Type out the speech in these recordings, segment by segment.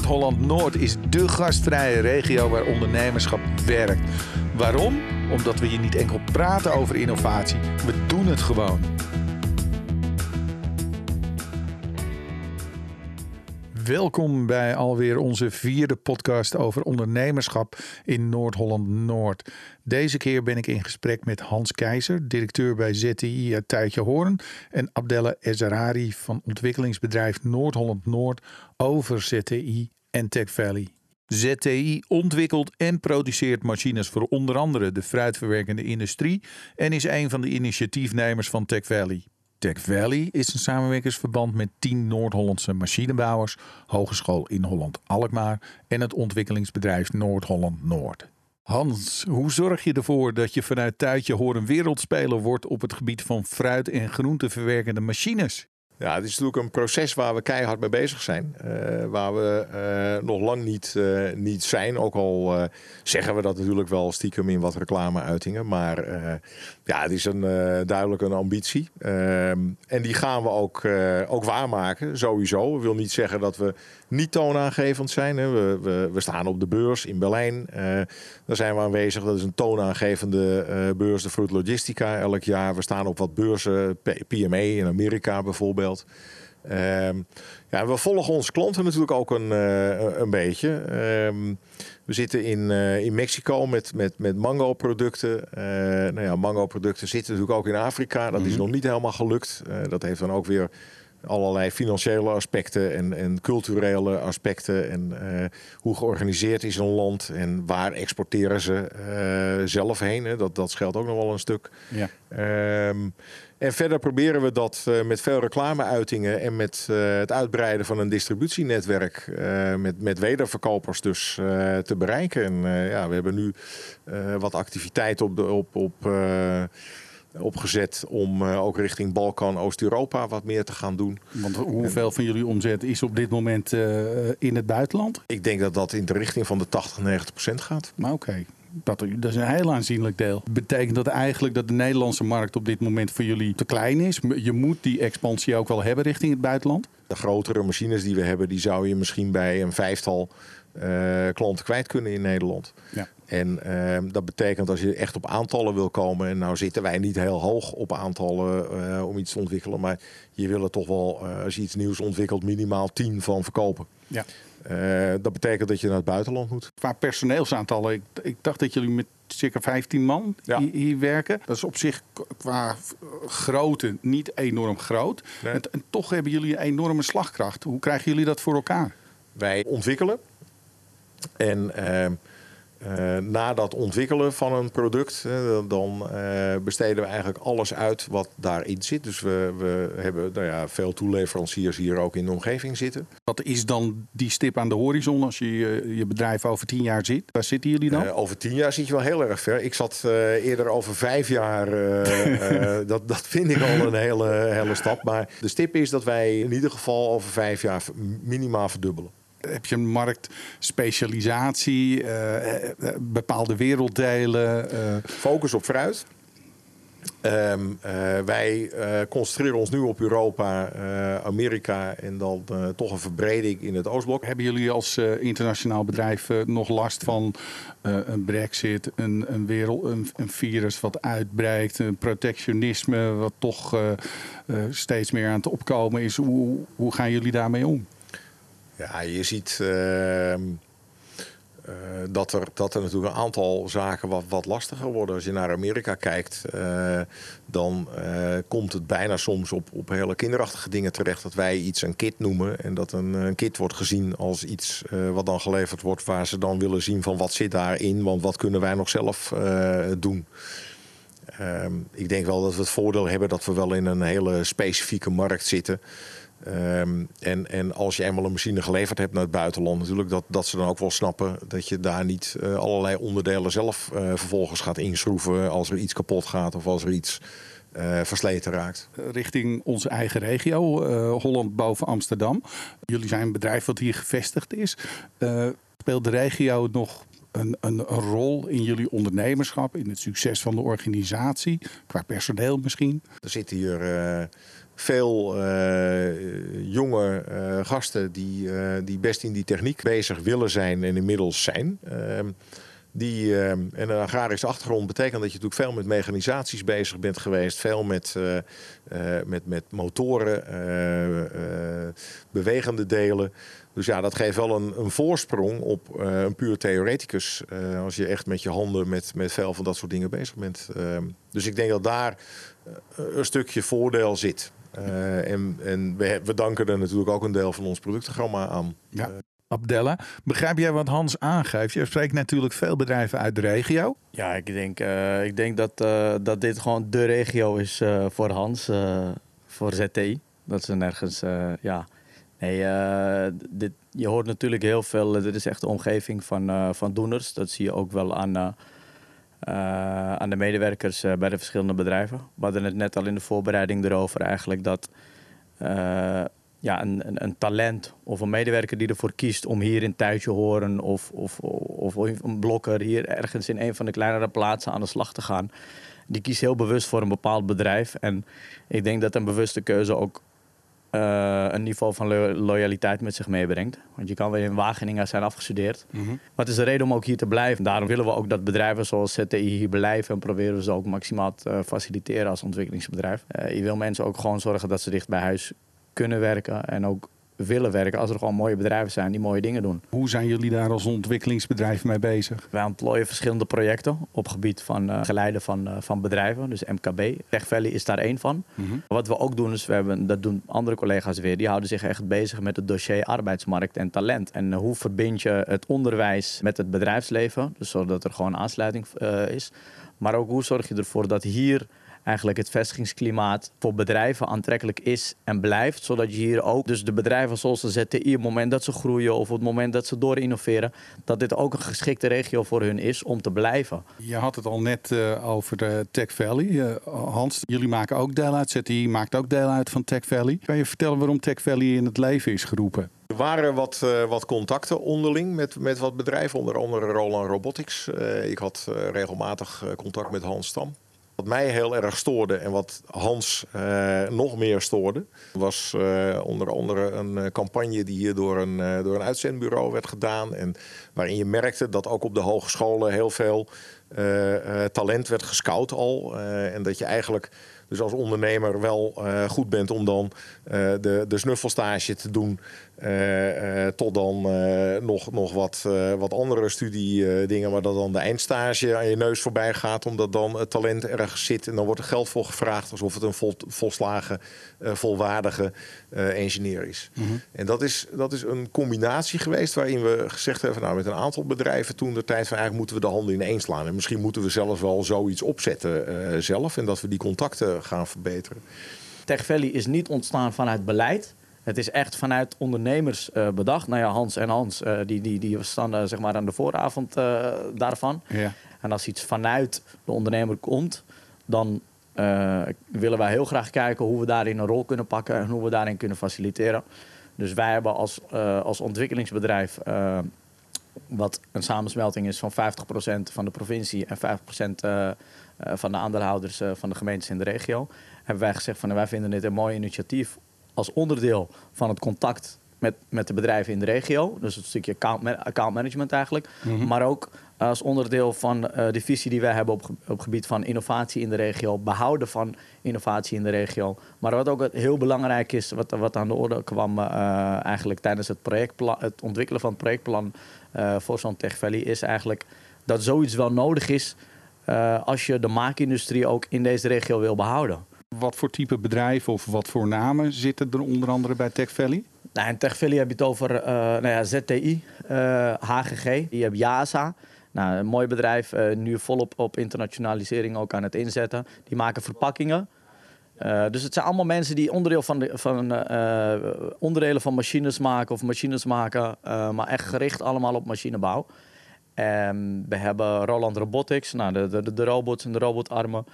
Noord-Holland-Noord is dé gastvrije regio waar ondernemerschap werkt. Waarom? Omdat we hier niet enkel praten over innovatie, we doen het gewoon. Welkom bij alweer onze vierde podcast over ondernemerschap in Noord-Holland-Noord. Deze keer ben ik in gesprek met Hans Keizer, directeur bij ZTI uit Tuitje Hoorn, en Abdelle Ezerari van ontwikkelingsbedrijf Noord-Holland-Noord over ZTI en Tech Valley. ZTI ontwikkelt en produceert machines voor onder andere de fruitverwerkende industrie en is een van de initiatiefnemers van Tech Valley. Tech Valley is een samenwerkingsverband met 10 Noord-Hollandse machinebouwers, Hogeschool in Holland-Alkmaar en het ontwikkelingsbedrijf Noord-Holland-Noord. Hans, hoe zorg je ervoor dat je vanuit Tuitje een wereldspeler wordt op het gebied van fruit- en groenteverwerkende machines? Ja, het is natuurlijk een proces waar we keihard mee bezig zijn. Uh, waar we uh, nog lang niet, uh, niet zijn. Ook al zeggen we dat natuurlijk wel stiekem in wat reclameuitingen. Maar ja, het is een, duidelijk een ambitie. Ehm, en die gaan we ook, ook waarmaken, sowieso. Dat wil niet zeggen dat we niet toonaangevend zijn. Hè. We, we, we, staan op de beurs in Berlijn. daar zijn we aanwezig. Dat is een toonaangevende beurs, de Fruit Logistica, elk jaar. We staan op wat beurzen, PME in Amerika bijvoorbeeld. Um, ja, we volgen onze klanten natuurlijk ook een, uh, een beetje. Um, we zitten in, uh, in Mexico met, met, met mango-producten. Uh, nou ja, mango-producten zitten natuurlijk ook in Afrika. Dat mm -hmm. is nog niet helemaal gelukt. dat heeft dan ook weer allerlei financiële aspecten en, en culturele aspecten. En uh, hoe georganiseerd is een land en waar exporteren ze uh, zelf heen. Hè? Dat, dat scheelt ook nog wel een stuk. Ja. Um, en verder proberen we dat uh, met veel reclameuitingen en met het uitbreiden van een distributienetwerk met, met wederverkopers dus te bereiken. En ja, we hebben nu wat activiteit op de op. op opgezet om uh, ook richting Balkan, Oost-Europa wat meer te gaan doen. Want hoeveel van jullie omzet is op dit moment uh, in het buitenland? Ik denk dat dat in de richting van de 80, 90 procent gaat. Maar oké. Okay. Dat, dat, is een heel aanzienlijk deel. Betekent dat eigenlijk dat de Nederlandse markt op dit moment voor jullie te klein is? Je moet die expansie ook wel hebben richting het buitenland? De grotere machines die we hebben, die zou je misschien bij een vijftal uh, klanten kwijt kunnen in Nederland. Ja. En uh, dat betekent als je echt op aantallen wil komen, en nou zitten wij niet heel hoog op aantallen uh, om iets te ontwikkelen, maar je wil er toch wel, uh, als je iets nieuws ontwikkelt, minimaal 10 van verkopen. Ja. dat betekent dat je naar het buitenland moet. Qua personeelsaantallen, ik, ik dacht dat jullie met circa 15 man ja. hier, werken. Dat is op zich qua grootte niet enorm groot. Nee. En, en toch hebben jullie een enorme slagkracht. Hoe krijgen jullie dat voor elkaar? Wij ontwikkelen. En uh, na dat ontwikkelen van een product, uh, dan uh, besteden we eigenlijk alles uit wat daarin zit. Dus we, we hebben nou ja, veel toeleveranciers hier ook in de omgeving zitten. Wat is dan die stip aan de horizon als je je bedrijf over tien jaar zit? Waar zitten jullie dan? over tien jaar zit je wel heel erg ver. Ik zat eerder over vijf jaar. dat, dat vind ik al een hele, hele stap. Maar de stip is dat wij in ieder geval over vijf jaar minimaal verdubbelen heb je een marktspecialisatie, uh, bepaalde werelddelen? Uh... Focus op fruit. Um, uh, wij uh, concentreren ons nu op Europa, uh, Amerika en dan toch een verbreding in het Oostblok. Hebben jullie als internationaal bedrijf nog last van een brexit, een, een, wereld, een, een, virus wat uitbreidt, een protectionisme wat toch steeds meer aan het opkomen is? Hoe, hoe gaan jullie daarmee om? Ja, je ziet uh, uh, dat, er, dat er natuurlijk een aantal zaken wat, wat lastiger worden. Als je naar Amerika kijkt, uh, dan komt het bijna soms op, op hele kinderachtige dingen terecht. Dat wij iets een kit noemen. En dat een, een kit wordt gezien als iets wat dan geleverd wordt. Waar ze dan willen zien van wat zit daarin. Want wat kunnen wij nog zelf doen. Ehm, ik denk wel dat we het voordeel hebben dat we wel in een hele specifieke markt zitten. Um, en, en als je eenmaal een machine geleverd hebt naar het buitenland, natuurlijk, dat, dat ze dan ook wel snappen dat je daar niet uh, allerlei onderdelen zelf uh, vervolgens gaat inschroeven als er iets kapot gaat of als er iets uh, versleten raakt. Richting onze eigen regio, Holland boven Amsterdam. Jullie zijn een bedrijf wat hier gevestigd is. speelt de regio nog een, een, rol in jullie ondernemerschap, in het succes van de organisatie, qua personeel misschien? Er zitten hier veel jonge gasten die, die best in die techniek bezig willen zijn en inmiddels zijn. Ehm, die, en een agrarische achtergrond betekent dat je natuurlijk veel met mechanisaties bezig bent geweest. Veel met, met, met motoren, bewegende delen. Dus ja, dat geeft wel een, een voorsprong op een puur theoreticus. als je echt met je handen met, met veel van dat soort dingen bezig bent. Ehm, dus ik denk dat daar een stukje voordeel zit. en en we, we danken er natuurlijk ook een deel van ons productprogramma aan. Ja. Abdella. Begrijp jij wat Hans aangeeft? Je spreekt natuurlijk veel bedrijven uit de regio. Ja, ik denk, uh, ik denk dat, uh, dat dit gewoon de regio is uh, voor Hans, voor ZTI. Dat ze nergens, ja. Nee, dit, je hoort natuurlijk heel veel. Dit is echt de omgeving van, van doeners. Dat zie je ook wel aan, aan de medewerkers bij de verschillende bedrijven. We hadden het net al in de voorbereiding erover eigenlijk dat ja, een, een, een, talent of een medewerker die ervoor kiest om hier in Thuisje Horen of, of, of, een blokker hier ergens in een van de kleinere plaatsen aan de slag te gaan, die kiest heel bewust voor een bepaald bedrijf. En ik denk dat een bewuste keuze ook uh, een niveau van loyaliteit met zich meebrengt. Want je kan weer in Wageningen zijn afgestudeerd. Mm -hmm. Wat is de reden om ook hier te blijven? Daarom willen we ook dat bedrijven zoals ZTI hier blijven en proberen we ze ook maximaal te uh, faciliteren als ontwikkelingsbedrijf. Uh, je wil mensen ook gewoon zorgen dat ze dicht bij huis kunnen werken en ook willen werken als er gewoon mooie bedrijven zijn die mooie dingen doen. Hoe zijn jullie daar als ontwikkelingsbedrijf mee bezig? Wij ontplooien verschillende projecten op gebied van uh, geleiden van, uh, van bedrijven, dus MKB. Tech Valley is daar één van. Mm -hmm. Wat we ook doen is, we hebben, dat doen andere collega's weer, die houden zich echt bezig met het dossier arbeidsmarkt en talent. En uh, hoe verbind je het onderwijs met het bedrijfsleven, dus zodat er gewoon aansluiting is. Maar ook hoe zorg je ervoor dat hier eigenlijk het vestigingsklimaat voor bedrijven aantrekkelijk is en blijft. Zodat je hier ook, dus de bedrijven zoals de ZTI, op het moment dat ze groeien of op het moment dat ze door innoveren, dat dit ook een geschikte regio voor hun is om te blijven. Je had het al net uh, over de Tech Valley. Uh, Hans, jullie maken ook deel uit, ZTI maakt ook deel uit van Tech Valley. Kan je vertellen waarom Tech Valley in het leven is geroepen? Er waren wat, uh, wat contacten onderling met, met wat bedrijven, onder andere Roland Robotics. ik had regelmatig contact met Hans Stam. Wat mij heel erg stoorde en wat Hans uh, nog meer stoorde, was uh, onder andere een uh, campagne die hier door een, door een uitzendbureau werd gedaan. En waarin je merkte dat ook op de hogescholen heel veel talent werd gescout al. en dat je eigenlijk dus als ondernemer wel goed bent om dan de, de snuffelstage te doen uh, uh, tot dan uh, nog, nog wat, wat andere studiedingen, waar dat dan de eindstage aan je neus voorbij gaat, omdat dan het talent ergens zit en dan wordt er geld voor gevraagd alsof het een vol, volslagen, volwaardige engineer is. Mm -hmm. En dat is, dat is een combinatie geweest waarin we gezegd hebben, nou met een aantal bedrijven toen de tijd van eigenlijk moeten we de handen ineens slaan. En misschien moeten we zelfs wel zoiets opzetten zelf en dat we die contacten gaan verbeteren. Tech Valley is niet ontstaan vanuit beleid. Het is echt vanuit ondernemers uh, bedacht. Nou ja, Hans en Hans, uh, die, die, die staan uh, zeg maar aan de vooravond daarvan. Ja. En als iets vanuit de ondernemer komt, dan willen wij heel graag kijken hoe we daarin een rol kunnen pakken en hoe we daarin kunnen faciliteren. Dus wij hebben als, als ontwikkelingsbedrijf, wat een samensmelting is van 50% van de provincie en 50% van de aandeelhouders van de gemeentes in de regio, hebben wij gezegd van wij vinden dit een mooi initiatief als onderdeel van het contact met, met de bedrijven in de regio. Dus het stukje account, account management eigenlijk. Mhm. Maar ook als onderdeel van uh, de visie die wij hebben op, op gebied van innovatie in de regio, behouden van innovatie in de regio. Maar wat ook heel belangrijk is, wat, wat aan de orde kwam uh, eigenlijk tijdens het, projectplan, het ontwikkelen van het projectplan uh, voor zo'n Tech Valley, is eigenlijk dat zoiets wel nodig is als je de maakindustrie ook in deze regio wil behouden. Wat voor type bedrijven of wat voor namen zitten er onder andere bij Tech Valley? Nou, in Tech Valley heb je het over uh, nou ja, ZTI, HGG, je hebt JASA. Nou, een mooi bedrijf, uh, nu volop op internationalisering ook aan het inzetten. Die maken verpakkingen. dus het zijn allemaal mensen die onderdeel van de, van, onderdelen van machines maken of machines maken, maar echt gericht allemaal op machinebouw. En we hebben Roland Robotics, nou, de, de, de robots en de robotarmen.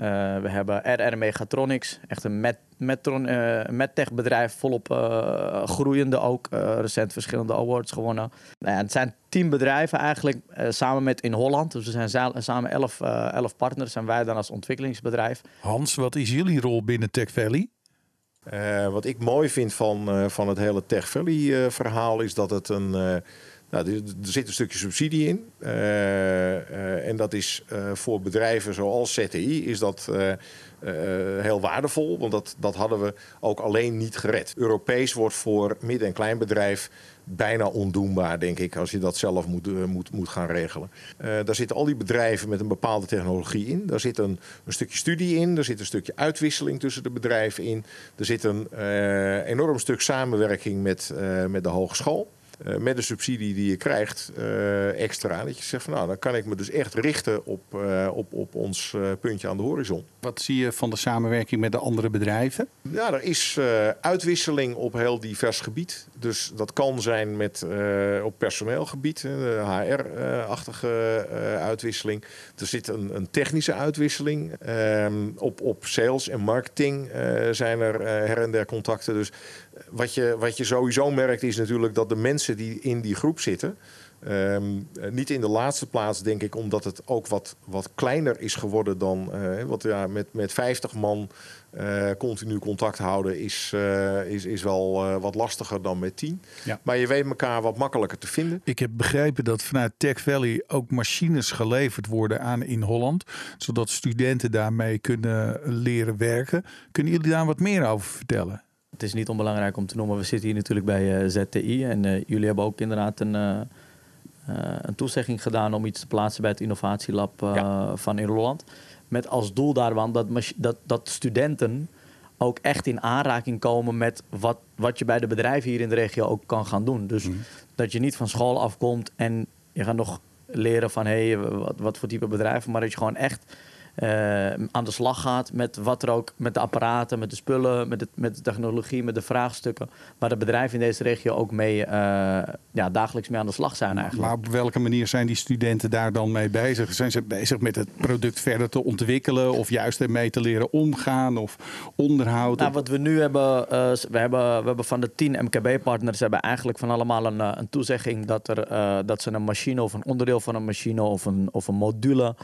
Uh, we hebben RR Megatronics, echt een met, metron, uh, medtech bedrijf, volop uh, groeiende ook. recent verschillende awards gewonnen. Nou ja, het zijn tien bedrijven eigenlijk, samen met in Holland. Dus we zijn samen elf, elf partners en wij dan als ontwikkelingsbedrijf. Hans, wat is jullie rol binnen Tech Valley? wat ik mooi vind van, van het hele Tech Valley verhaal is dat het een. Nou, er, zit een stukje subsidie in. en dat is voor bedrijven zoals ZTI is dat heel waardevol. Want dat, dat hadden we ook alleen niet gered. Europees wordt voor midden- en kleinbedrijf bijna ondoenbaar, denk ik, als je dat zelf moet, moet, moet gaan regelen. Daar zitten al die bedrijven met een bepaalde technologie in. Daar zit een, een stukje studie in. Er zit een stukje uitwisseling tussen de bedrijven in. Er zit een enorm stuk samenwerking met, met de hogeschool. Uh, met de subsidie die je krijgt uh, extra. Dat je zegt van nou, dan kan ik me dus echt richten op, uh, op, op ons puntje aan de horizon. Wat zie je van de samenwerking met de andere bedrijven? Ja, er is uitwisseling op heel divers gebied. Dus dat kan zijn met, op personeelgebied, HR-achtige uitwisseling. Er zit een, een technische uitwisseling. Ehm, op, op sales en marketing zijn er her en der contacten. Dus wat je, wat je sowieso merkt is natuurlijk dat de mensen die in die groep zitten. Um, niet in de laatste plaats, denk ik, omdat het ook wat, wat kleiner is geworden dan. Uh, wat ja, met, met 50 man uh, continu contact houden is, uh, is, is wel wat lastiger dan met 10. Ja. Maar je weet elkaar wat makkelijker te vinden. Ik heb begrepen dat vanuit Tech Valley ook machines geleverd worden aan in Holland, zodat studenten daarmee kunnen leren werken. Kunnen jullie daar wat meer over vertellen? Het is niet onbelangrijk om te noemen, we zitten hier natuurlijk bij uh, ZTI. En uh, jullie hebben ook inderdaad een, uh, een toezegging gedaan om iets te plaatsen bij het innovatielab ja. van in Holland. Met als doel daarvan dat, dat, dat studenten ook echt in aanraking komen met wat, wat je bij de bedrijven hier in de regio ook kan gaan doen. Dus mm. dat je niet van school afkomt en je gaat nog leren van hé, hey, wat, wat voor type bedrijven, maar dat je gewoon echt aan de slag gaat met wat er ook met de apparaten, met de spullen, met, het, met de technologie, met de vraagstukken. Waar de bedrijven in deze regio ook mee uh, ja, dagelijks mee aan de slag zijn eigenlijk. Maar op welke manier zijn die studenten daar dan mee bezig? Zijn ze bezig met het product verder te ontwikkelen of juist ermee te leren omgaan of onderhouden? Nou, wat we nu hebben, uh, we hebben, we hebben van de 10 MKB-partners hebben eigenlijk van allemaal een, een toezegging dat, er, dat ze een machine of een onderdeel van een machine of een, of een module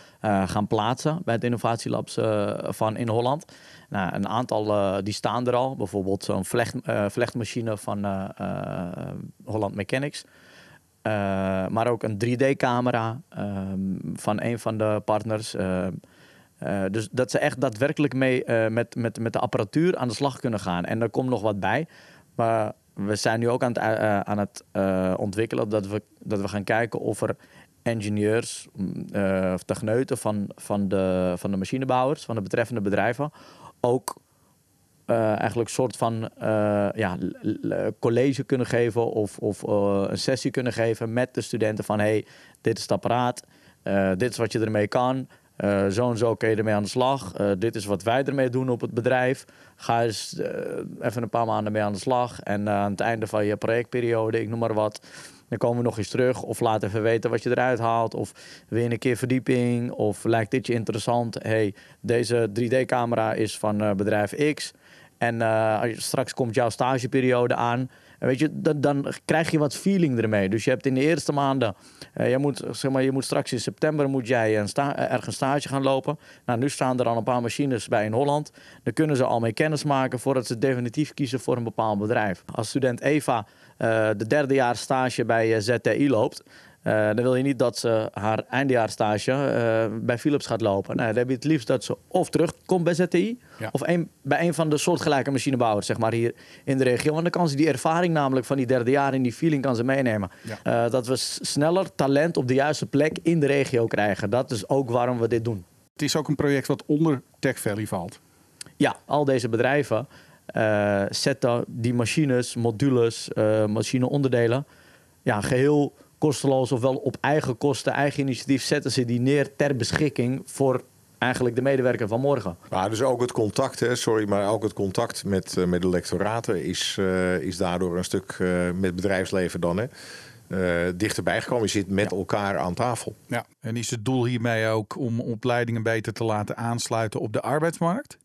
gaan plaatsen bij het innovatielabs uh, van in Holland. Nou, een aantal uh, die staan er al. Bijvoorbeeld zo'n vlecht, uh, vlechtmachine van Holland Mechanics. maar ook een 3D-camera ehm, van een van de partners. dus dat ze echt daadwerkelijk mee met, met, met de apparatuur aan de slag kunnen gaan. En er komt nog wat bij. Maar we zijn nu ook aan het, aan het ontwikkelen dat we, dat we gaan kijken of er engineers uh, of techneuten van, van, de, van de machinebouwers, van de betreffende bedrijven, ook uh, eigenlijk een soort van uh, ja, college kunnen geven of, of een sessie kunnen geven met de studenten van hey, dit is het apparaat, dit is wat je ermee kan. zo en zo kun je ermee aan de slag. dit is wat wij ermee doen op het bedrijf. Ga eens even een paar maanden mee aan de slag. En aan het einde van je projectperiode, ik noem maar wat, dan komen we nog eens terug. Of laat even weten wat je eruit haalt. Of weer een keer verdieping. Of lijkt dit je interessant? hey, deze 3D-camera is van uh, bedrijf X. En uh, straks komt jouw stageperiode aan. En weet je, dan, krijg je wat feeling ermee. Dus je hebt in de eerste maanden, uh, je, moet, zeg maar, je moet straks in september moet jij een sta ergens stage gaan lopen. Nou, nu staan er al een paar machines bij in Holland. Dan kunnen ze al mee kennis maken voordat ze definitief kiezen voor een bepaald bedrijf. Als student Eva uh, de derde jaar stage bij eh, ZTI loopt. Uh, dan wil je niet dat ze haar eindejaarsstage uh, bij Philips gaat lopen. Dan heb je het liefst dat ze of terugkomt bij ZTI... Ja. of een, bij een van de soortgelijke machinebouwers zeg maar, hier in de regio. Want dan kan ze die ervaring namelijk van die derde jaar... en die feeling kan ze meenemen. Ja. Uh, dat we sneller talent op de juiste plek in de regio krijgen. Dat is ook waarom we dit doen. Het is ook een project wat onder Tech Valley valt. Ja, al deze bedrijven zetten die machines, modules, machineonderdelen, ja, geheel kosteloos ofwel op eigen kosten, eigen initiatief, zetten ze die neer ter beschikking voor eigenlijk de medewerker van morgen. Maar dus ook het contact, hè, sorry, maar ook het contact met, uh, met de lectoraten is, is daardoor een stuk met bedrijfsleven dan. Hè. Uh, dichterbij gekomen. Je zit met elkaar aan tafel. Ja, en is het doel hiermee ook om opleidingen beter te laten aansluiten op de arbeidsmarkt?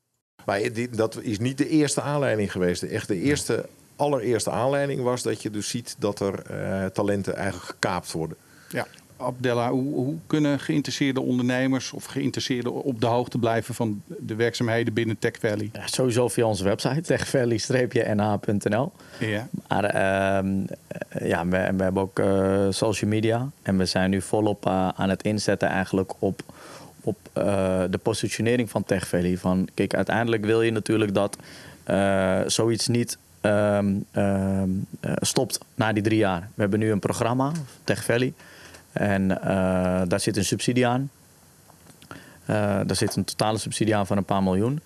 Maar dat is niet de eerste aanleiding geweest. Echt de eerste, allereerste aanleiding was dat je dus ziet dat er uh, talenten eigenlijk gekaapt worden. Ja. Abdella, hoe, hoe, kunnen geïnteresseerde ondernemers of geïnteresseerden op de hoogte blijven van de werkzaamheden binnen Tech Valley? Ja, sowieso via onze website, techvalley-nh.nl. Ja. Maar ehm, ja, we, we, hebben ook uh, social media en we zijn nu volop uh, aan het inzetten eigenlijk op, op uh, de positionering van Tech Valley. Van, kijk, uiteindelijk wil je natuurlijk dat zoiets niet um, um, stopt na die drie jaar. We hebben nu een programma, Tech Valley. En uh, daar zit een subsidie aan. Uh, daar zit een totale subsidie aan van een paar miljoen.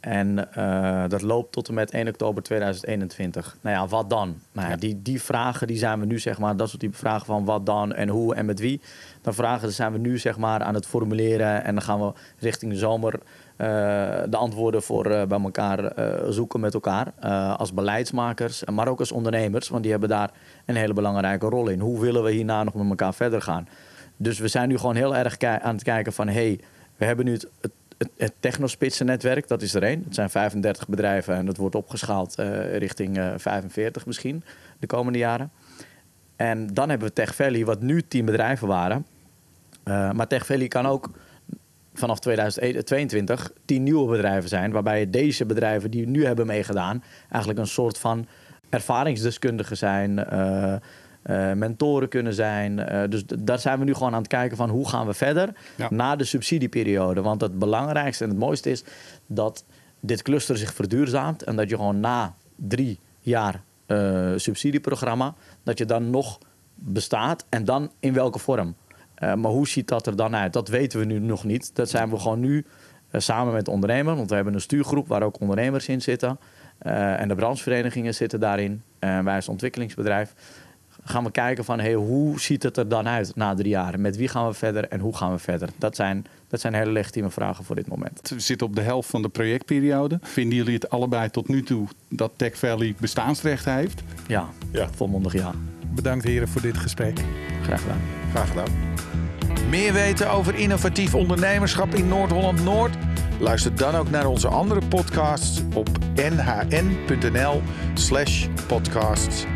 En uh, dat loopt tot en met 1 oktober 2021. Nou ja, wat dan? Nou ja, die, die vragen die zijn we nu, zeg maar, dat soort type vragen van wat dan en hoe en met wie. Dan vragen zijn we nu, zeg maar, aan het formuleren. En dan gaan we richting de zomer de antwoorden voor uh, bij elkaar uh, zoeken met elkaar. als beleidsmakers, maar ook als ondernemers. Want die hebben daar een hele belangrijke rol in. Hoe willen we hierna nog met elkaar verder gaan? Dus we zijn nu gewoon heel erg aan het kijken van... hey, we hebben nu het, het, het, het technospitsen-netwerk, dat is er één. Het zijn 35 bedrijven en dat wordt opgeschaald richting 45 misschien de komende jaren. En dan hebben we Tech Valley, wat nu 10 bedrijven waren. maar Tech Valley kan ook vanaf 2022 tien nieuwe bedrijven zijn. Waarbij deze bedrijven die nu hebben meegedaan, eigenlijk een soort van ervaringsdeskundigen zijn. Uh, uh, mentoren kunnen zijn. Uh, dus daar zijn we nu gewoon aan het kijken van hoe gaan we verder ja. na de subsidieperiode. Want het belangrijkste en het mooiste is dat dit cluster zich verduurzaamt. En dat je gewoon na drie jaar subsidieprogramma, dat je dan nog bestaat en dan in welke vorm. Uh, maar hoe ziet dat er dan uit? Dat weten we nu nog niet. Dat zijn we gewoon nu uh, samen met ondernemers. Want we hebben een stuurgroep waar ook ondernemers in zitten. Uh, en de brancheverenigingen zitten daarin. wij als ontwikkelingsbedrijf gaan we kijken van hey, hoe ziet het er dan uit na drie jaar? Met wie gaan we verder en hoe gaan we verder? Dat zijn, dat zijn hele legitieme vragen voor dit moment. We zitten op de helft van de projectperiode. Vinden jullie het allebei tot nu toe dat Tech Valley bestaansrecht heeft? Ja, ja. volmondig ja. Bedankt heren voor dit gesprek. Graag gedaan. Graag gedaan. Meer weten over innovatief ondernemerschap in Noord-Holland-Noord? Luister dan ook naar onze andere podcasts op nhn.nl/podcasts.